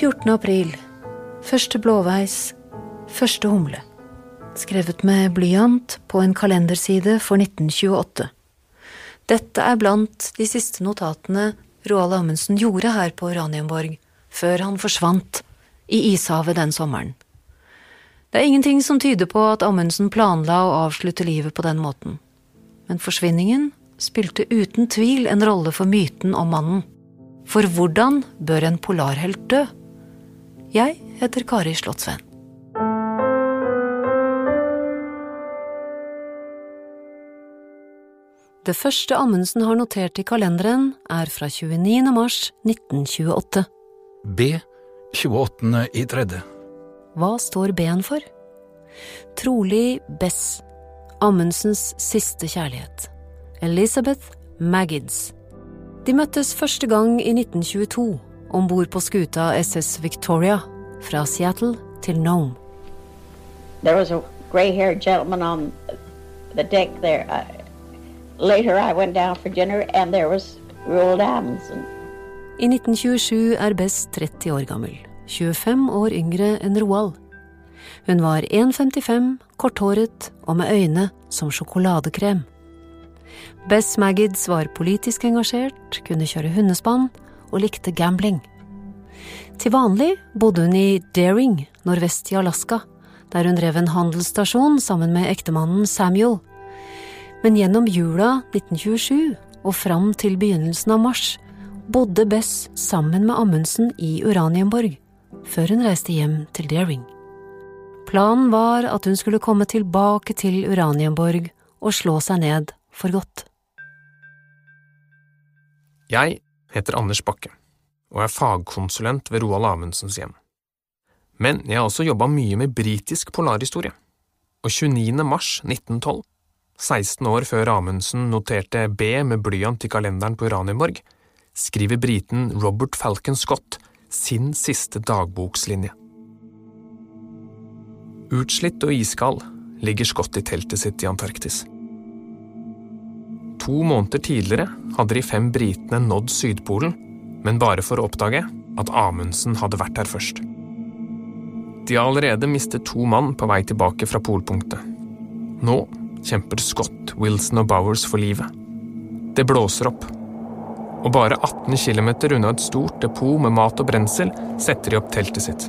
14. april. Første blåveis. Første humle. Skrevet med blyant på en kalenderside for 1928. Dette er blant de siste notatene Roald Amundsen gjorde her på Uranienborg, før han forsvant i ishavet den sommeren. Det er ingenting som tyder på at Amundsen planla å avslutte livet på den måten. Men forsvinningen spilte uten tvil en rolle for myten om mannen. For hvordan bør en polarhelt dø? Jeg heter Kari Slottsveen. Det første Amundsen har notert i kalenderen, er fra 29. mars 1928. B 28. i tredje. Hva står B-en for? Trolig Bess, Amundsens siste kjærlighet. Elizabeth Maggids. De møttes første gang i 1922 om bord på skuta SS Victoria fra Seattle til Nome. There was a gray-haired gentleman on the deck there. I, later I went down for dinner and there was Roald Amundsen. I 1927 er Bess 30 år gammel, 25 år yngre enn Roald. Hun var 1,55, korthåret og med øyne som sjokoladekrem. Bess Maggids var politisk engasjert, kunne kjøre hundespann og likte gambling. Til vanlig bodde hun i Daring, nordvest i Alaska, der hun drev en handelsstasjon sammen med ektemannen Samuel. Men gjennom jula 1927 og fram til begynnelsen av mars bodde Bess sammen med Amundsen i Uranienborg, før hun reiste hjem til Daring. Planen var at hun skulle komme tilbake til Uranienborg og slå seg ned for godt. Jeg heter Anders Bakke og er fagkonsulent ved Roald Amundsens hjem. Men jeg har også jobba mye med britisk polarhistorie, og 29. mars 1912, 16 år før Amundsen noterte B med blyant i kalenderen på Uranienborg, skriver briten Robert Falcon Scott sin siste dagbokslinje. Utslitt og iskald ligger Scott i teltet sitt i Antarktis. To måneder tidligere hadde de fem britene nådd Sydpolen, men bare for å oppdage at Amundsen hadde vært her først. De har allerede mistet to mann på vei tilbake fra polpunktet. Nå kjemper Scott, Wilson og Bowers for livet. Det blåser opp. Og bare 18 km unna et stort depot med mat og brensel setter de opp teltet sitt.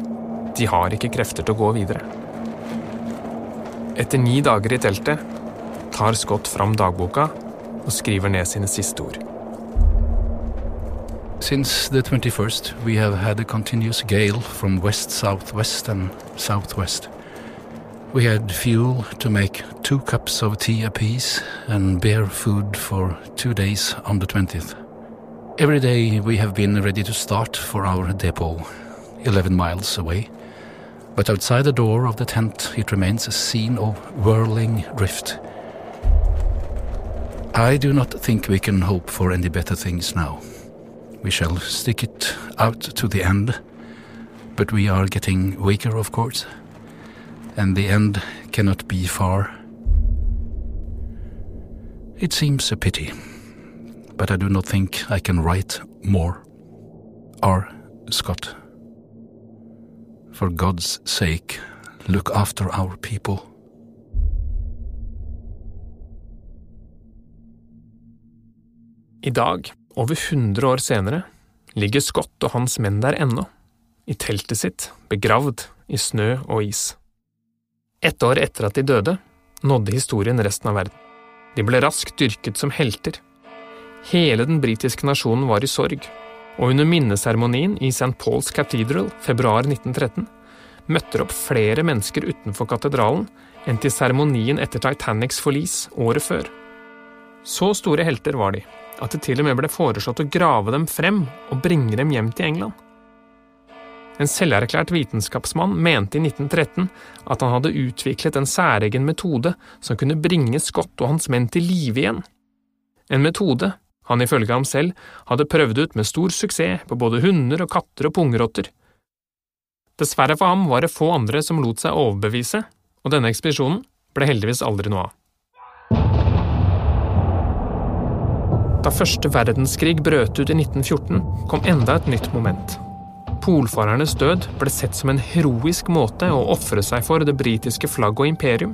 De har ikke krefter til å gå videre. Etter ni dager i teltet tar Scott fram dagboka og skriver ned sine siste ord. Since the 21st, we have had a continuous gale from west southwest and southwest. We had fuel to make two cups of tea apiece and bear food for two days on the 20th. Every day we have been ready to start for our depot, 11 miles away. But outside the door of the tent it remains a scene of whirling drift. I do not think we can hope for any better things now. We shall stick it out to the end, but we are getting weaker, of course, and the end cannot be far. It seems a pity, but I do not think I can write more. R. Scott. For God's sake, look after our people. I dag, over 100 år senere, ligger Scott og hans menn der ennå, i teltet sitt, begravd i snø og is. Ett år etter at de døde, nådde historien resten av verden. De ble raskt dyrket som helter. Hele den britiske nasjonen var i sorg, og under minneseremonien i St. Paul's Cathedral februar 1913 møtte opp flere mennesker utenfor katedralen enn til seremonien etter Titanics forlis året før. Så store helter var de, at det til og med ble foreslått å grave dem frem og bringe dem hjem til England. En selverklært vitenskapsmann mente i 1913 at han hadde utviklet en særegen metode som kunne bringe Scott og hans menn til live igjen. En metode han ifølge ham selv hadde prøvd ut med stor suksess på både hunder og katter og pungrotter. Dessverre for ham var det få andre som lot seg overbevise, og denne ekspedisjonen ble heldigvis aldri noe av. Da første verdenskrig brøt ut i 1914, kom enda et nytt moment. Polfarernes død ble sett som en heroisk måte å ofre seg for det britiske flagg og imperium.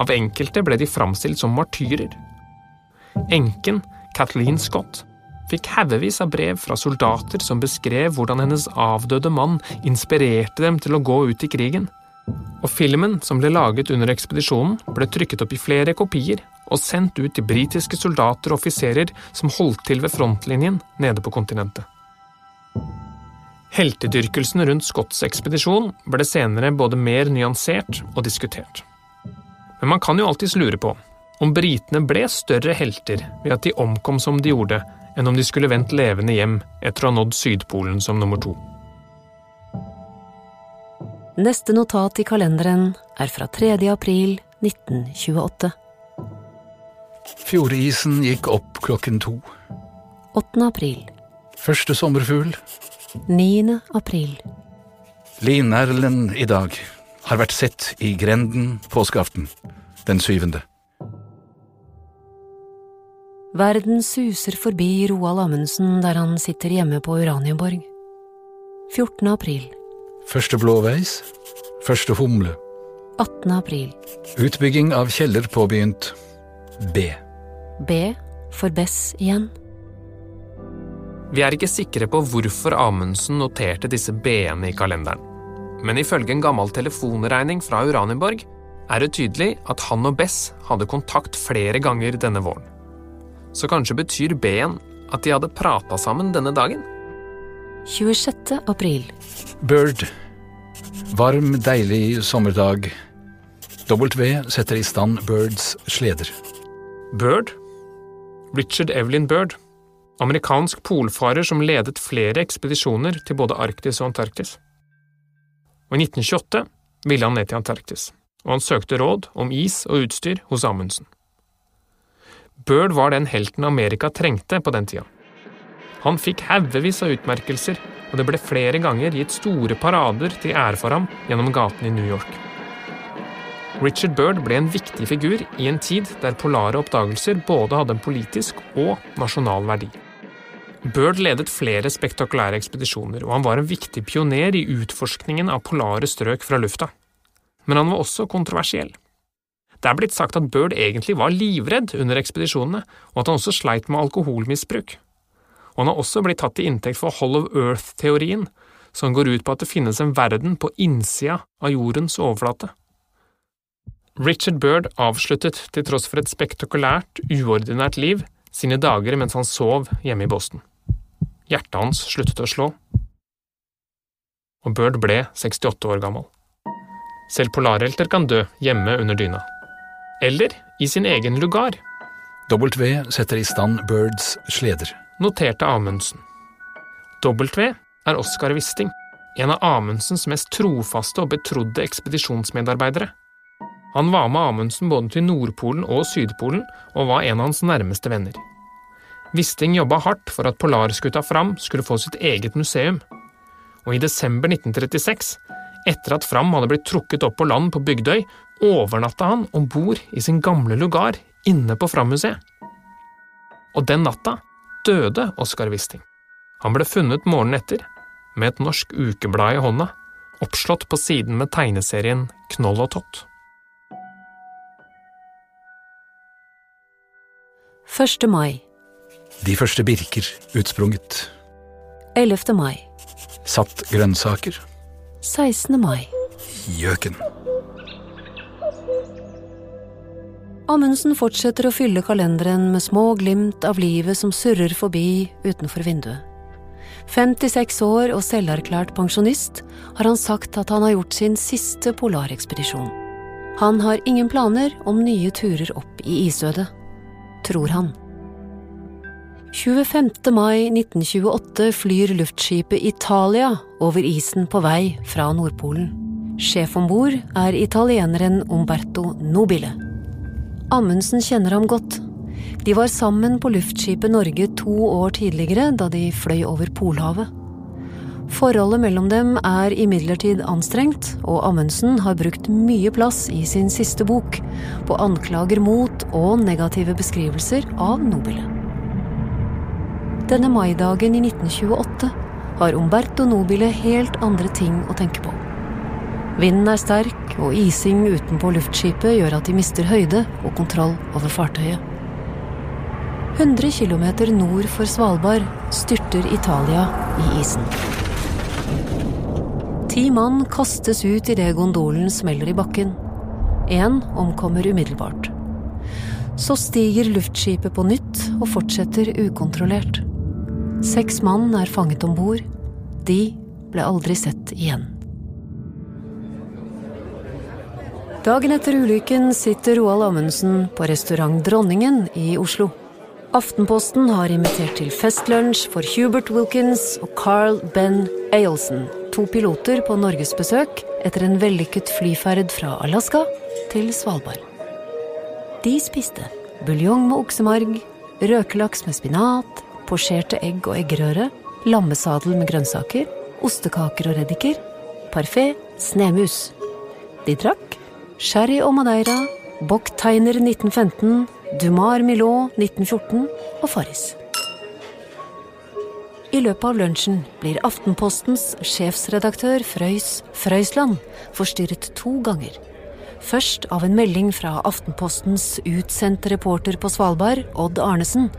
Av enkelte ble de framstilt som martyrer. Enken, Kathleen Scott, fikk haugevis av brev fra soldater som beskrev hvordan hennes avdøde mann inspirerte dem til å gå ut i krigen. Og filmen som ble laget under ekspedisjonen, ble trykket opp i flere kopier og sendt ut til britiske soldater og offiserer som holdt til ved frontlinjen nede på kontinentet. Heltedyrkelsen rundt Scotts ekspedisjon ble senere både mer nyansert og diskutert. Men man kan jo alltids lure på om britene ble større helter ved at de omkom som de gjorde, enn om de skulle vendt levende hjem etter å ha nådd Sydpolen som nummer to. Neste notat i kalenderen er fra 3. april 1928. Fjordisen gikk opp klokken to. 8. april. Første sommerfugl. 9. april. Linerlen i dag har vært sett i grenden påskeaften, den syvende. Verden suser forbi Roald Amundsen der han sitter hjemme på Uranienborg. 14. april. Første blåveis. Første humle. 18. april. Utbygging av kjeller påbegynt. B. B for Bess igjen. Vi er ikke sikre på hvorfor Amundsen noterte disse B-ene i kalenderen. Men ifølge en gammel telefonregning fra Uranienborg er det tydelig at han og Bess hadde kontakt flere ganger denne våren. Så kanskje betyr B-en at de hadde prata sammen denne dagen? 26. april. Bird. Varm, deilig sommerdag. W setter i stand Birds sleder. Bird? Richard Evelyn Bird. Amerikansk polfarer som ledet flere ekspedisjoner til både Arktis og Antarktis. Og I 1928 ville han ned til Antarktis, og han søkte råd om is og utstyr hos Amundsen. Bird var den helten Amerika trengte på den tida. Han fikk haugevis av utmerkelser, og det ble flere ganger gitt store parader til ære for ham gjennom gatene i New York. Richard Bird ble en viktig figur i en tid der polare oppdagelser både hadde en politisk og nasjonal verdi. Bird ledet flere spektakulære ekspedisjoner, og han var en viktig pioner i utforskningen av polare strøk fra lufta. Men han var også kontroversiell. Det er blitt sagt at Bird egentlig var livredd under ekspedisjonene, og at han også sleit med alkoholmisbruk. Og han har også blitt tatt til inntekt for Hall of Earth-teorien, som går ut på at det finnes en verden på innsida av jordens overflate. Richard Bird avsluttet, til tross for et spektakulært, uordinært liv, sine dager mens han sov hjemme i Boston. Hjertet hans sluttet å slå, og Bird ble 68 år gammel. Selv polarhelter kan dø hjemme under dyna. Eller i sin egen lugar, W setter i stand Birds sleder. Noterte Amundsen. W er Oskar Wisting, en av Amundsens mest trofaste og betrodde ekspedisjonsmedarbeidere. Han var med Amundsen både til Nordpolen og Sydpolen, og var en av hans nærmeste venner. Wisting jobba hardt for at Polarskuta Fram skulle få sitt eget museum. Og i desember 1936, etter at Fram hadde blitt trukket opp på land på Bygdøy, overnatta han om bord i sin gamle lugar inne på Fram-museet. Og den natta døde Oskar Wisting. Han ble funnet morgenen etter, med et norsk ukeblad i hånda, oppslått på siden med tegneserien Knoll og Tott. 1. mai. De første birker utsprunget. 11. mai. Satt grønnsaker. 16. mai. Gjøken. Amundsen fortsetter å fylle kalenderen med små glimt av livet som surrer forbi utenfor vinduet. 56 år og selverklært pensjonist har han sagt at han har gjort sin siste polarekspedisjon. Han har ingen planer om nye turer opp i isødet. Tror han. 25. mai 1928 flyr luftskipet Italia over isen på vei fra Nordpolen. Sjef om bord er italieneren Umberto Nobile. Amundsen kjenner ham godt. De var sammen på luftskipet Norge to år tidligere, da de fløy over Polhavet. Forholdet mellom dem er imidlertid anstrengt, og Amundsen har brukt mye plass i sin siste bok på anklager mot og negative beskrivelser av Nobile. Denne maidagen i 1928 har Umberto Nobile helt andre ting å tenke på. Vinden er sterk, og ising utenpå luftskipet gjør at de mister høyde og kontroll over fartøyet. 100 km nord for Svalbard styrter Italia i isen. Ti mann kastes ut idet gondolen smeller i bakken. Én omkommer umiddelbart. Så stiger luftskipet på nytt og fortsetter ukontrollert. Seks mann er fanget om bord. De ble aldri sett igjen. Dagen etter ulykken sitter Roald Amundsen på restaurant Dronningen i Oslo. Aftenposten har invitert til festlunsj for Hubert Wilkins og Carl Ben Ailson, to piloter på norgesbesøk etter en vellykket flyferd fra Alaska til Svalbard. De spiste buljong med oksemarg, røkelaks med spinat, posjerte egg og eggerøre, lammesadel med grønnsaker, ostekaker og reddiker, parfait, snemus. De drakk sherry og madeira, Bock Teiner 1915, Dumar Milot 1914 og Farris. I løpet av lunsjen blir Aftenpostens sjefsredaktør Frøys Frøysland forstyrret to ganger. Først av en melding fra Aftenpostens utsendte reporter på Svalbard, Odd Arnesen,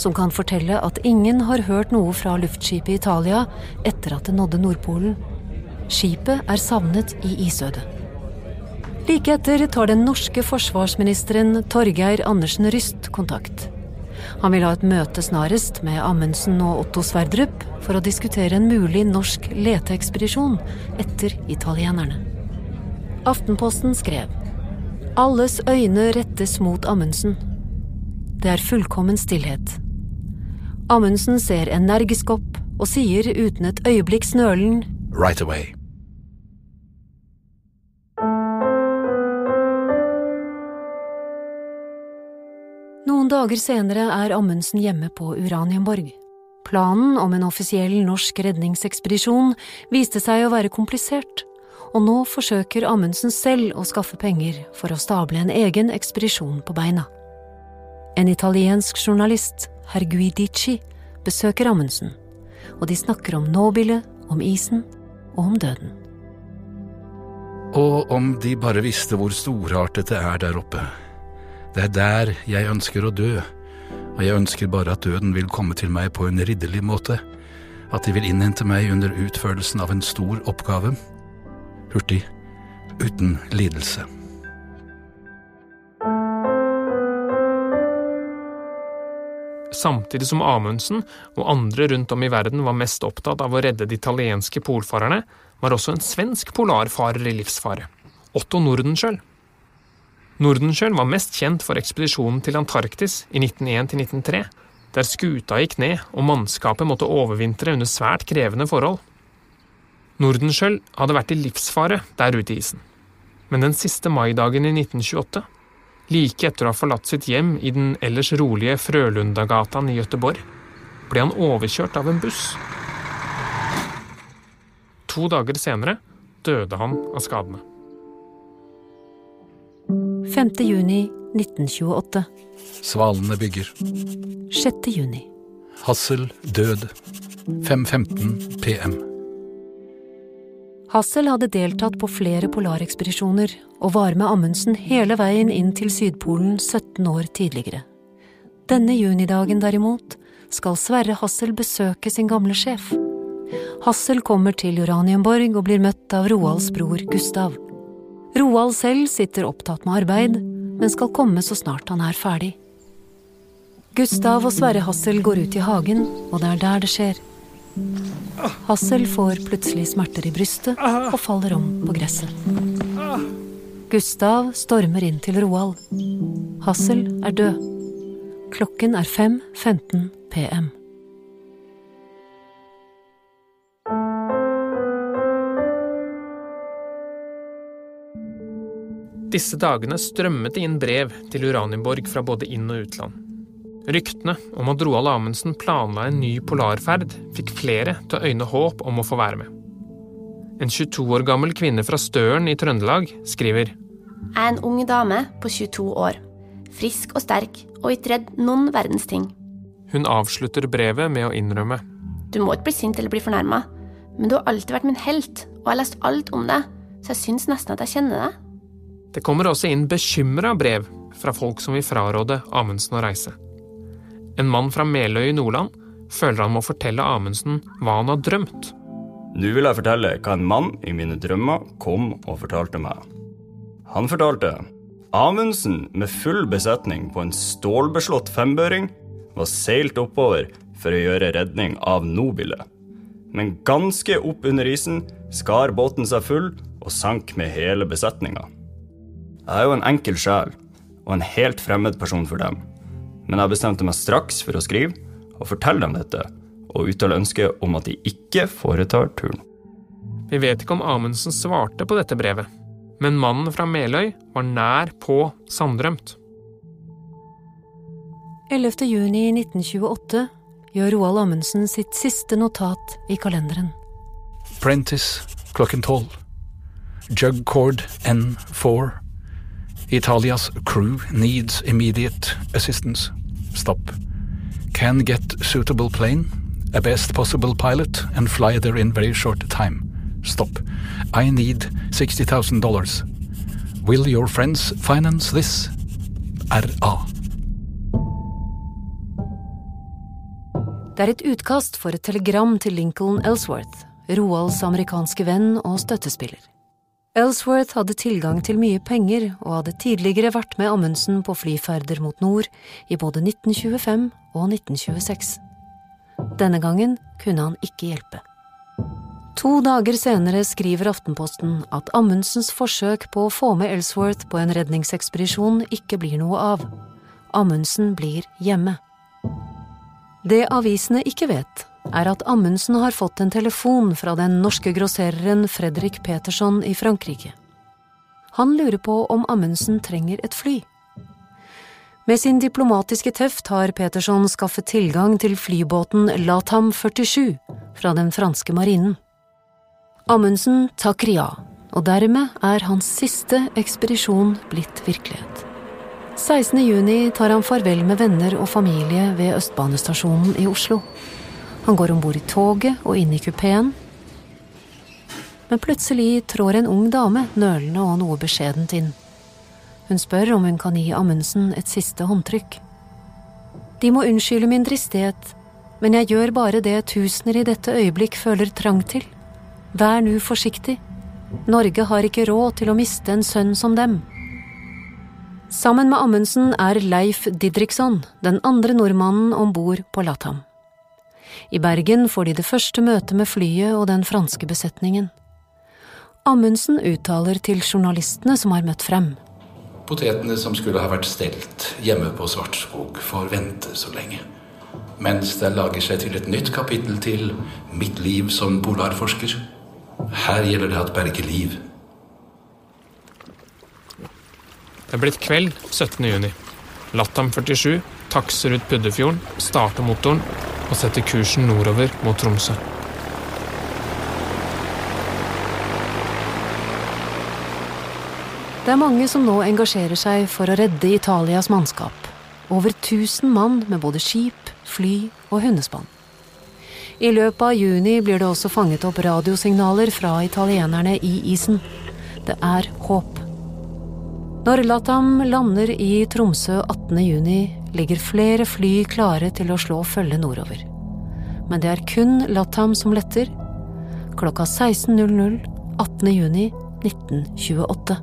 som kan fortelle at ingen har hørt noe fra luftskipet Italia etter at det nådde Nordpolen. Skipet er savnet i isødet. Like etter tar den norske forsvarsministeren Torgeir Andersen Ryst kontakt. Han vil ha et møte snarest med Amundsen og Otto Sverdrup for å diskutere en mulig norsk leteekspedisjon etter italienerne. Aftenposten skrev Alles øyne rettes mot Amundsen. Det er fullkommen stillhet. Amundsen ser energisk opp og sier uten et øyeblikks nølen Right away. Noen dager senere er Amundsen hjemme på Uranienborg. Planen om en offisiell norsk redningsekspedisjon viste seg å være komplisert, og nå forsøker Amundsen selv å skaffe penger for å stable en egen ekspedisjon på beina. En italiensk journalist, herr Guidici, besøker Amundsen, og de snakker om Nobile, om isen og om døden. Og om de bare visste hvor storartet det er der oppe. Det er der jeg ønsker å dø, og jeg ønsker bare at døden vil komme til meg på en ridderlig måte, at de vil innhente meg under utførelsen av en stor oppgave, hurtig, uten lidelse. Samtidig som Amundsen og andre rundt om i verden var mest opptatt av å redde de italienske polfarerne, var også en svensk polarfarer i livsfare, Otto Nordenskjöld. Nordenskjöld var mest kjent for ekspedisjonen til Antarktis i 1901-1903, der skuta gikk ned og mannskapet måtte overvintre under svært krevende forhold. Nordenskjöld hadde vært i livsfare der ute i isen, men den siste maidagen i 1928 Like etter å ha forlatt sitt hjem i den ellers rolige Frølundagatan i Gøteborg, ble han overkjørt av en buss. To dager senere døde han av skadene. 5. juni 1928. Svalene bygger. 6. juni. Hassel død. 5.15 PM. Hassel hadde deltatt på flere polarekspedisjoner og var med Amundsen hele veien inn til Sydpolen 17 år tidligere. Denne junidagen derimot skal Sverre Hassel besøke sin gamle sjef. Hassel kommer til Uranienborg og blir møtt av Roalds bror Gustav. Roald selv sitter opptatt med arbeid, men skal komme så snart han er ferdig. Gustav og Sverre Hassel går ut i hagen, og det er der det skjer. Hassel får plutselig smerter i brystet og faller om på gresset. Gustav stormer inn til Roald. Hassel er død. Klokken er 5.15 pm. Disse dagene strømmet det inn brev til Uranienborg fra både inn- og utland. Ryktene om at Roald Amundsen planla en ny polarferd, fikk flere til å øyne håp om å få være med. En 22 år gammel kvinne fra Støren i Trøndelag skriver Jeg er en ung dame på 22 år. Frisk og sterk og ikke redd noen verdens ting. Hun avslutter brevet med å innrømme Du må ikke bli sint eller bli fornærma, men du har alltid vært min helt, og jeg har lest alt om deg, så jeg syns nesten at jeg kjenner deg. Det kommer også inn bekymra brev fra folk som vil fraråde Amundsen å reise. En mann fra Meløy i Nordland føler han må fortelle Amundsen hva han har drømt. Nå vil jeg fortelle hva en mann i mine drømmer kom og fortalte meg. Han fortalte Amundsen med full besetning på en stålbeslått fembøring var seilt oppover for å gjøre redning av Nobile. Men ganske opp under isen skar båten seg full og sank med hele besetninga. Jeg er jo en enkel sjel og en helt fremmed person for dem, men jeg bestemte meg straks for å skrive og fortelle dem dette, og uttale ønske om at de ikke foretar turen. Vi vet ikke om Amundsen svarte på dette brevet, men mannen fra Meløy var nær på sanndrømt. 11. juni 1928 gjør Roald Amundsen sitt siste notat i kalenderen. Prentice, klokken tolv. Jug cord N4. Italias crew needs immediate assistance. Stop. Can get suitable plane, a best possible pilot, and fly there in very short time. Stop. I need $60,000. Will your friends finance this? RA. Det er et utkast for et telegram til Lincoln Ellsworth, Roalds amerikanske venn og støttespiller. Ellsworth hadde tilgang til mye penger og hadde tidligere vært med Amundsen på flyferder mot nord i både 1925 og 1926. Denne gangen kunne han ikke hjelpe. To dager senere skriver Aftenposten at Amundsens forsøk på å få med Ellsworth på en redningsekspedisjon ikke blir noe av. Amundsen blir hjemme. Det avisene ikke vet, er at Amundsen har fått en telefon fra den norske grossereren Fredrik Peterson i Frankrike. Han lurer på om Amundsen trenger et fly. Med sin diplomatiske tøft har Peterson skaffet tilgang til flybåten Latam 47 fra den franske marinen. Amundsen takker ja, og dermed er hans siste ekspedisjon blitt virkelighet. 16. juni tar han farvel med venner og familie ved Østbanestasjonen i Oslo. Han går om bord i toget og inn i kupeen. Men plutselig trår en ung dame nølende og noe beskjedent inn. Hun spør om hun kan gi Amundsen et siste håndtrykk. De må unnskylde min dristighet, men jeg gjør bare det tusener i dette øyeblikk føler trang til. Vær nu forsiktig. Norge har ikke råd til å miste en sønn som dem. Sammen med Amundsen er Leif Didriksson den andre nordmannen om bord på Latam. I Bergen får de det første møtet med flyet og den franske besetningen. Amundsen uttaler til journalistene som har møtt frem. Potetene som skulle ha vært stelt hjemme på Svartskog, får vente så lenge. Mens det lager seg til et nytt kapittel til mitt liv som polarforsker. Her gjelder det at berge liv. Det er blitt kveld 17. juni. Latam 47 takser ut Puddefjorden, starter motoren og setter kursen nordover mot Tromsø. Det er mange som nå engasjerer seg for å redde Italias mannskap. Over 1000 mann med både skip, fly og hundespann. I løpet av juni blir det også fanget opp radiosignaler fra italienerne i isen. Det er håp. Når Latam lander i Tromsø 18. juni, ligger flere fly klare til å slå følge nordover. Men det er kun Latam som letter. Klokka 16.00 18. juni 1928.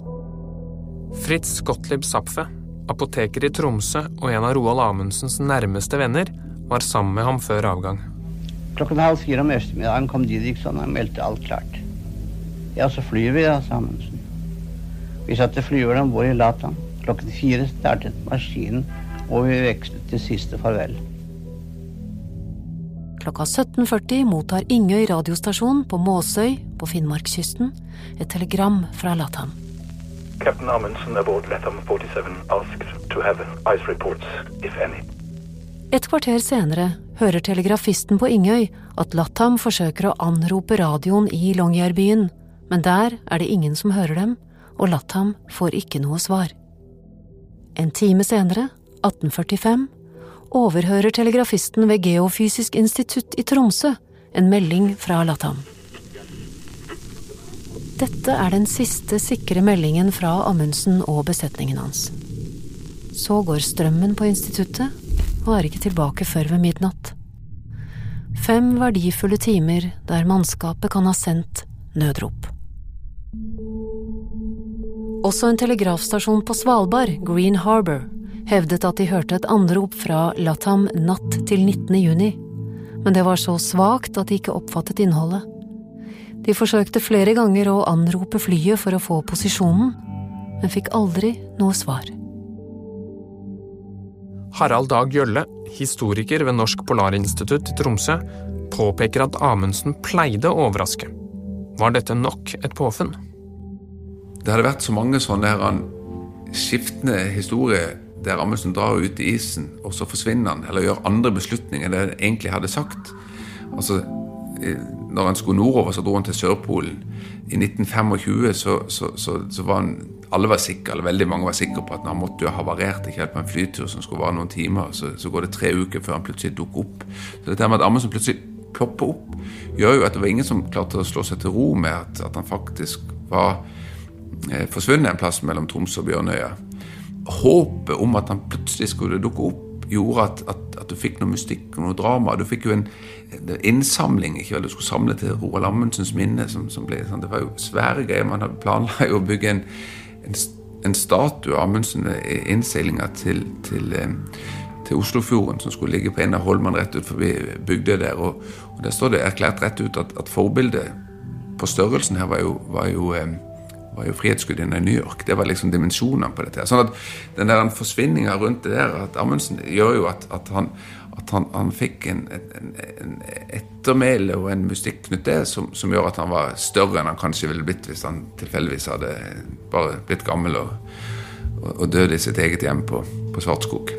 Fritz Gottlieb Zapfe, apoteker i Tromsø og en av Roald Amundsens nærmeste venner, var sammen med ham før avgang. Klokken halv fire om ettermiddagen kom Didriksson og meldte alt klart. Ja, så flyr vi, da, sa Amundsen. Vi satte flyveren om bord i Latam. Klokken fire startet maskinen, og vi vekslet til siste farvel. Klokka 17.40 mottar Ingøy radiostasjon på Måsøy på Finnmarkskysten et telegram fra Latam. Captain Amundsen aboard Latham 47 asked to have ice reports, if any. Et kvarter senere hører telegrafisten på Ingøy at Latham forsøker å anrope radioen i Longyearbyen, men der er det ingen som hører dem, og Latham får ikke noe svar. En time senere, 1845, overhører telegrafisten ved Geofysisk institutt i Tromsø en melding fra Latam. Dette er den siste sikre meldingen fra Amundsen og besetningen hans. Så går strømmen på instituttet, og er ikke tilbake før ved midnatt. Fem verdifulle timer der mannskapet kan ha sendt nødrop. Også en telegrafstasjon på Svalbard, Green Harbour, hevdet at de hørte et anrop fra Latam natt til 19. juni, men det var så svakt at de ikke oppfattet innholdet. De forsøkte flere ganger å anrope flyet for å få posisjonen, men fikk aldri noe svar. Harald Dag Gjølle, historiker ved Norsk Polarinstitutt i Tromsø, påpeker at Amundsen pleide å overraske. Var dette nok et påfunn? Det hadde vært så mange sånne her skiftende historier der Amundsen drar ut i isen, og så forsvinner han, eller gjør andre beslutninger enn det han egentlig hadde sagt. Altså, når han skulle nordover, så dro han til Sørpolen. I 1925 så, så, så, så var han alle var sikre, eller veldig mange var sikre på at han måtte jo ha havarert ikke helt på en flytur som skulle vare noen timer. Så, så går det tre uker før han plutselig dukker opp. Så dette med at Amundsen plutselig plopper opp, gjør jo at det var ingen som klarte å slå seg til ro med at, at han faktisk var eh, forsvunnet en plass mellom Tromsø og Bjørnøya. Håpet om at han plutselig skulle dukke opp, gjorde at, at, at, du fikk noe mystikk og noe drama. Du fikk jo en, innsamling. ikke vel, Du skulle samle til Roald Amundsens minne. Som, som ble, sånn, det var jo svære greier. Man hadde planla å bygge en, en, en statue av Amundsen i innseilinga til, til, til, Oslofjorden, som skulle ligge på en av holmene rett ut forbi bygda der. Og, og, Der står det erklært rett ut at, at forbildet på størrelsen her var jo, var jo var jo Frihetsgudinnen i New York. Det var liksom dimensjonene på dette. Sånn at den der forsvinninga rundt det der, at Amundsen gjør jo at, at, han, at han, han, fikk en, en, en ettermæle og en mystikk knyttet til som, som, gjør at han var større enn han kanskje ville blitt hvis han tilfeldigvis hadde bare blitt gammel og, og, og døde i sitt eget hjem på, på Svartskog.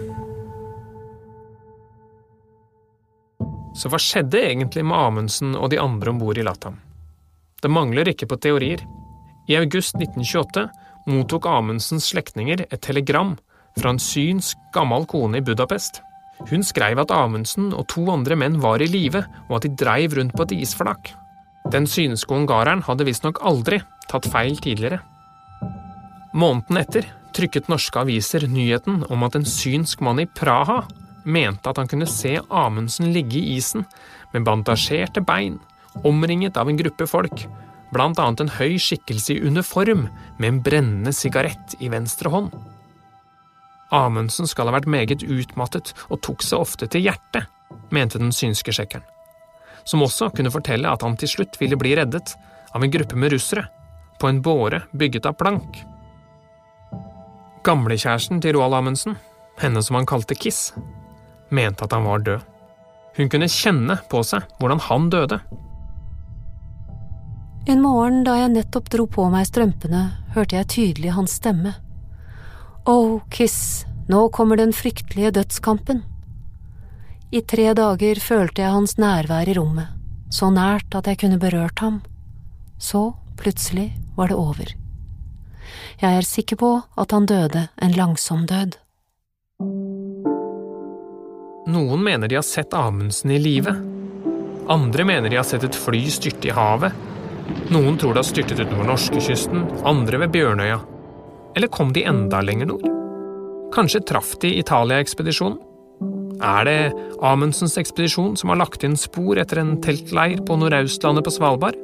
Så hva skjedde egentlig med Amundsen og de andre om bord i Latam? Det mangler ikke på teorier. I august 1928 mottok Amundsens slektninger et telegram fra en synsk, gammel kone i Budapest. Hun skrev at Amundsen og to andre menn var i live, og at de dreiv rundt på et isflak. Den synske ungareren hadde visstnok aldri tatt feil tidligere. Måneden etter trykket norske aviser nyheten om at en synsk mann i Praha mente at han kunne se Amundsen ligge i isen med bandasjerte bein, omringet av en gruppe folk, annet en høy skikkelse i uniform med en brennende sigarett i venstre hånd. Amundsen skal ha vært meget utmattet og tok seg ofte til hjertet, mente den synske sjekkeren, som også kunne fortelle at han til slutt ville bli reddet av en gruppe med russere på en båre bygget av plank. Gamlekjæresten til Roald Amundsen, henne som han kalte Kiss, mente at han var død. Hun kunne kjenne på seg hvordan han døde, en morgen da jeg nettopp dro på meg strømpene, hørte jeg tydelig hans stemme. Oh, Kiss, nå kommer den fryktelige dødskampen. I tre dager følte jeg hans nærvær i rommet, så nært at jeg kunne berørt ham. Så, plutselig, var det over. Jeg er sikker på at han døde en langsom død. Noen mener de har sett Amundsen i live. Andre mener de har sett et fly styrte i havet noen tror det har styrtet utenfor norskekysten, andre ved Bjørnøya. Eller kom de enda lenger nord? Kanskje traff de Italia-ekspedisjonen? Er det Amundsens ekspedisjon som har lagt inn spor etter en teltleir på Nordøstlandet på Svalbard?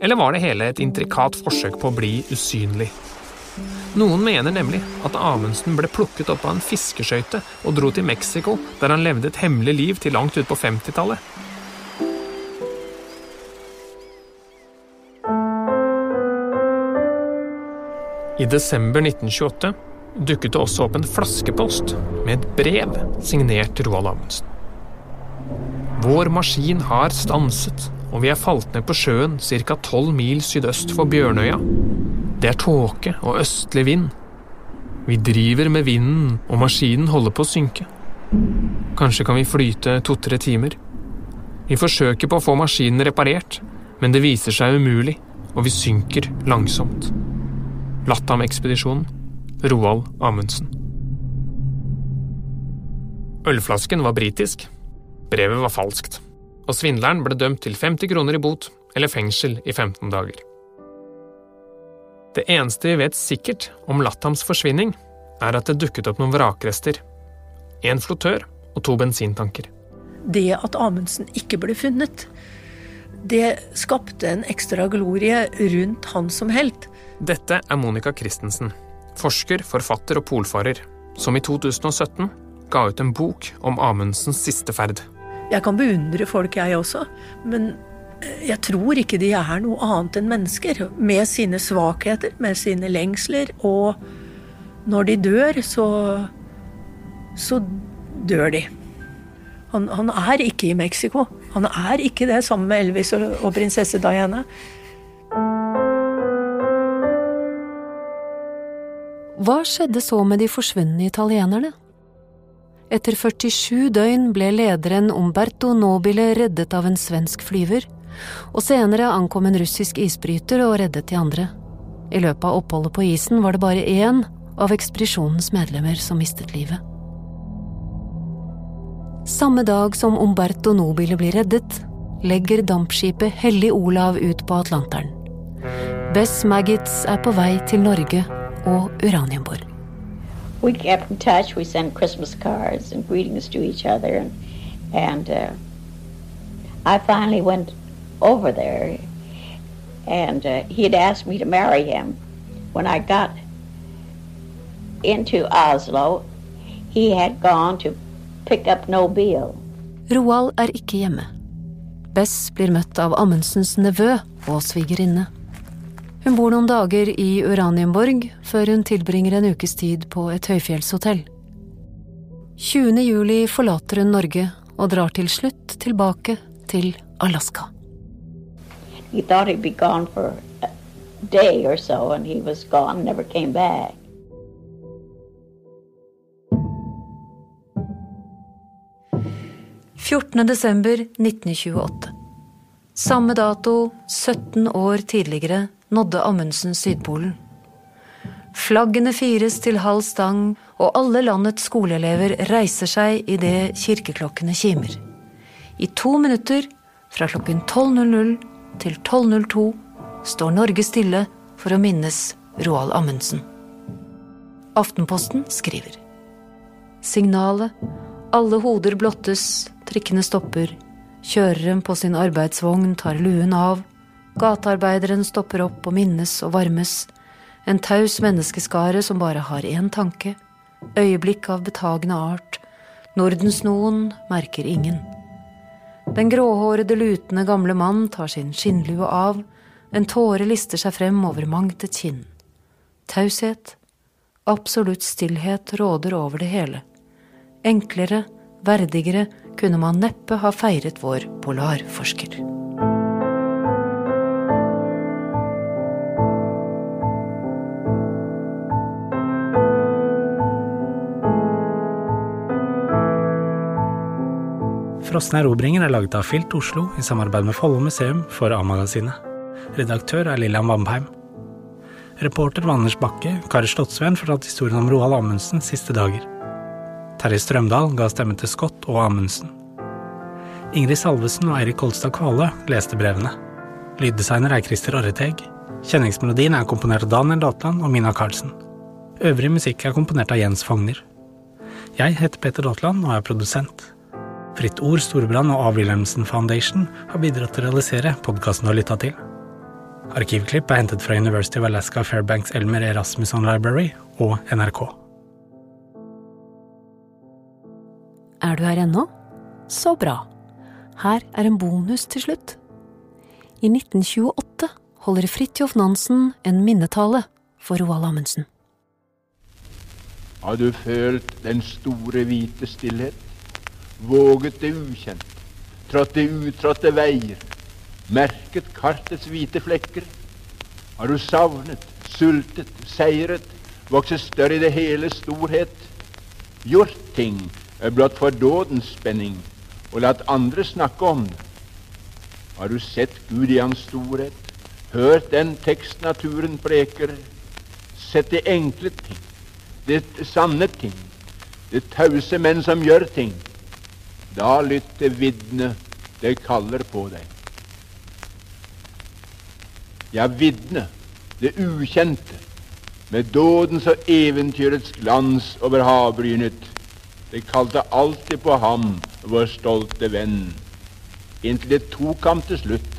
Eller var det hele et intrikat forsøk på å bli usynlig? Noen mener nemlig at Amundsen ble plukket opp av en fiskeskøyte og dro til Mexico, der han levde et hemmelig liv til langt ut på 50-tallet. I desember 1928 dukket det også opp en flaskepost med et brev signert Roald Amundsen. Vår maskin har stanset, og vi er falt ned på sjøen ca. 12 mil sydøst for Bjørnøya. Det er tåke og østlig vind. Vi driver med vinden, og maskinen holder på å synke. Kanskje kan vi flyte to-tre timer. Vi forsøker på å få maskinen reparert, men det viser seg umulig, og vi synker langsomt. Latam-ekspedisjonen, Roald Amundsen. Ølflasken var britisk. Brevet var falskt. og svindleren ble dømt til 50 kroner i bot eller fengsel i 15 dager. Det eneste vi vet sikkert om Lathams forsvinning, er at det dukket opp noen vrakrester. En flottør og to bensintanker. Det at Amundsen ikke ble funnet, det skapte en ekstra glorie rundt han som helt. Dette er Monica Christensen, forsker, forfatter og polfarer, som i 2017 ga ut en bok om Amundsens siste ferd. Jeg kan beundre folk, jeg også, men jeg tror ikke de er noe annet enn mennesker. Med sine svakheter, med sine lengsler. Og når de dør, så så dør de. Han, han er ikke i Mexico. Han er ikke det sammen med Elvis og, og prinsesse Diana. Hva skjedde så med de forsvunne italienerne? Etter 47 døgn ble lederen Umberto Nobile reddet av en svensk flyver, og senere ankom en russisk isbryter og reddet de andre. I løpet av oppholdet på isen var det bare én av ekspedisjonens medlemmer som mistet livet. Samme dag som Umberto Nobile blir reddet, legger dampskipet Hellig Olav ut på Atlanteren. Bess Maggots er på vei til Norge og Uranienborg. We kept in touch. We sent Christmas cards and greetings to each other, and and uh, I finally went over there, and uh, he had asked me to marry him. When I got into Oslo, he had gone to Nobile. Roald er ikke hjemme. Bess blir møtt av Amundsens nevø og svigerinne. Hun bor noen dager i Uranienborg før hun tilbringer en ukes tid på et høyfjellshotell. 20. juli forlater hun Norge og drar til slutt tilbake til Alaska. He thought he'd be gone for a day or so, and he was gone, never came back. Desember 1928. Samme dato, 17 år tidligere, nådde Amundsen Sydpolen. Flaggene fires til halv stang, og alle landets skoleelever reiser seg idet kirkeklokkene kimer. I to minutter, fra klokken 12.00 til 12.02, står Norge stille for å minnes Roald Amundsen. Aftenposten skriver. Signalet. Alle hoder blottes, trikkene stopper. Kjøreren på sin arbeidsvogn tar luen av. Gatearbeideren stopper opp og minnes og varmes. En taus menneskeskare som bare har én tanke. Øyeblikk av betagende art. Nordensnoen merker ingen. Den gråhårede, lutende gamle mann tar sin skinnlue av. En tåre lister seg frem over mangt et kinn. Taushet. Absolutt stillhet råder over det hele. Enklere, verdigere kunne man neppe ha feiret vår polarforsker. Frosne erobringer er laget av Filt Oslo i samarbeid med Follo museum for A-magasinet. Redaktør er Lillian Vamheim. Reporter var Anders Bakke, Kari Slottsveen fortalte historien om Roald Amundsens siste dager. Terje Strømdal ga stemme til Scott og Amundsen. Ingrid Salvesen og Eirik Kolstad Kvale leste brevene. Lyddesigner er Christer Orreteg. Kjenningsmelodien er komponert av Daniel Daatland og Mina Karlsen. Øvrig musikk er komponert av Jens Fogner. Jeg heter Peter Daatland og er produsent. Fritt Ord Storebrand og A. Foundation har bidratt til å realisere podkasten du har lytta til. Arkivklipp er hentet fra University of Alaska Fairbanks Elmer Erasmusson Library og NRK. Er du her ennå? Så bra. Her er en bonus til slutt. I 1928 holder Fridtjof Nansen en minnetale for Roald Amundsen. Har du følt den store, hvite stillhet? våget det ukjent, trådt det utrådte veier, merket kartets hvite flekker. Har du savnet, sultet, seiret, vokset større i det hele storhet? Gjort ting blott for dådens spenning, og latt andre snakke om det? Har du sett Gud i hans storhet, hørt den tekst naturen preker, sett de enkle ting, det sanne ting, det tause menn som gjør ting, da lytt til vitnet, det kaller på deg. Ja, vitne, det ukjente, med dådens og eventyrets glans over havbrynet. Det kalte alltid på ham, vår stolte venn, inntil det tok ham til slutt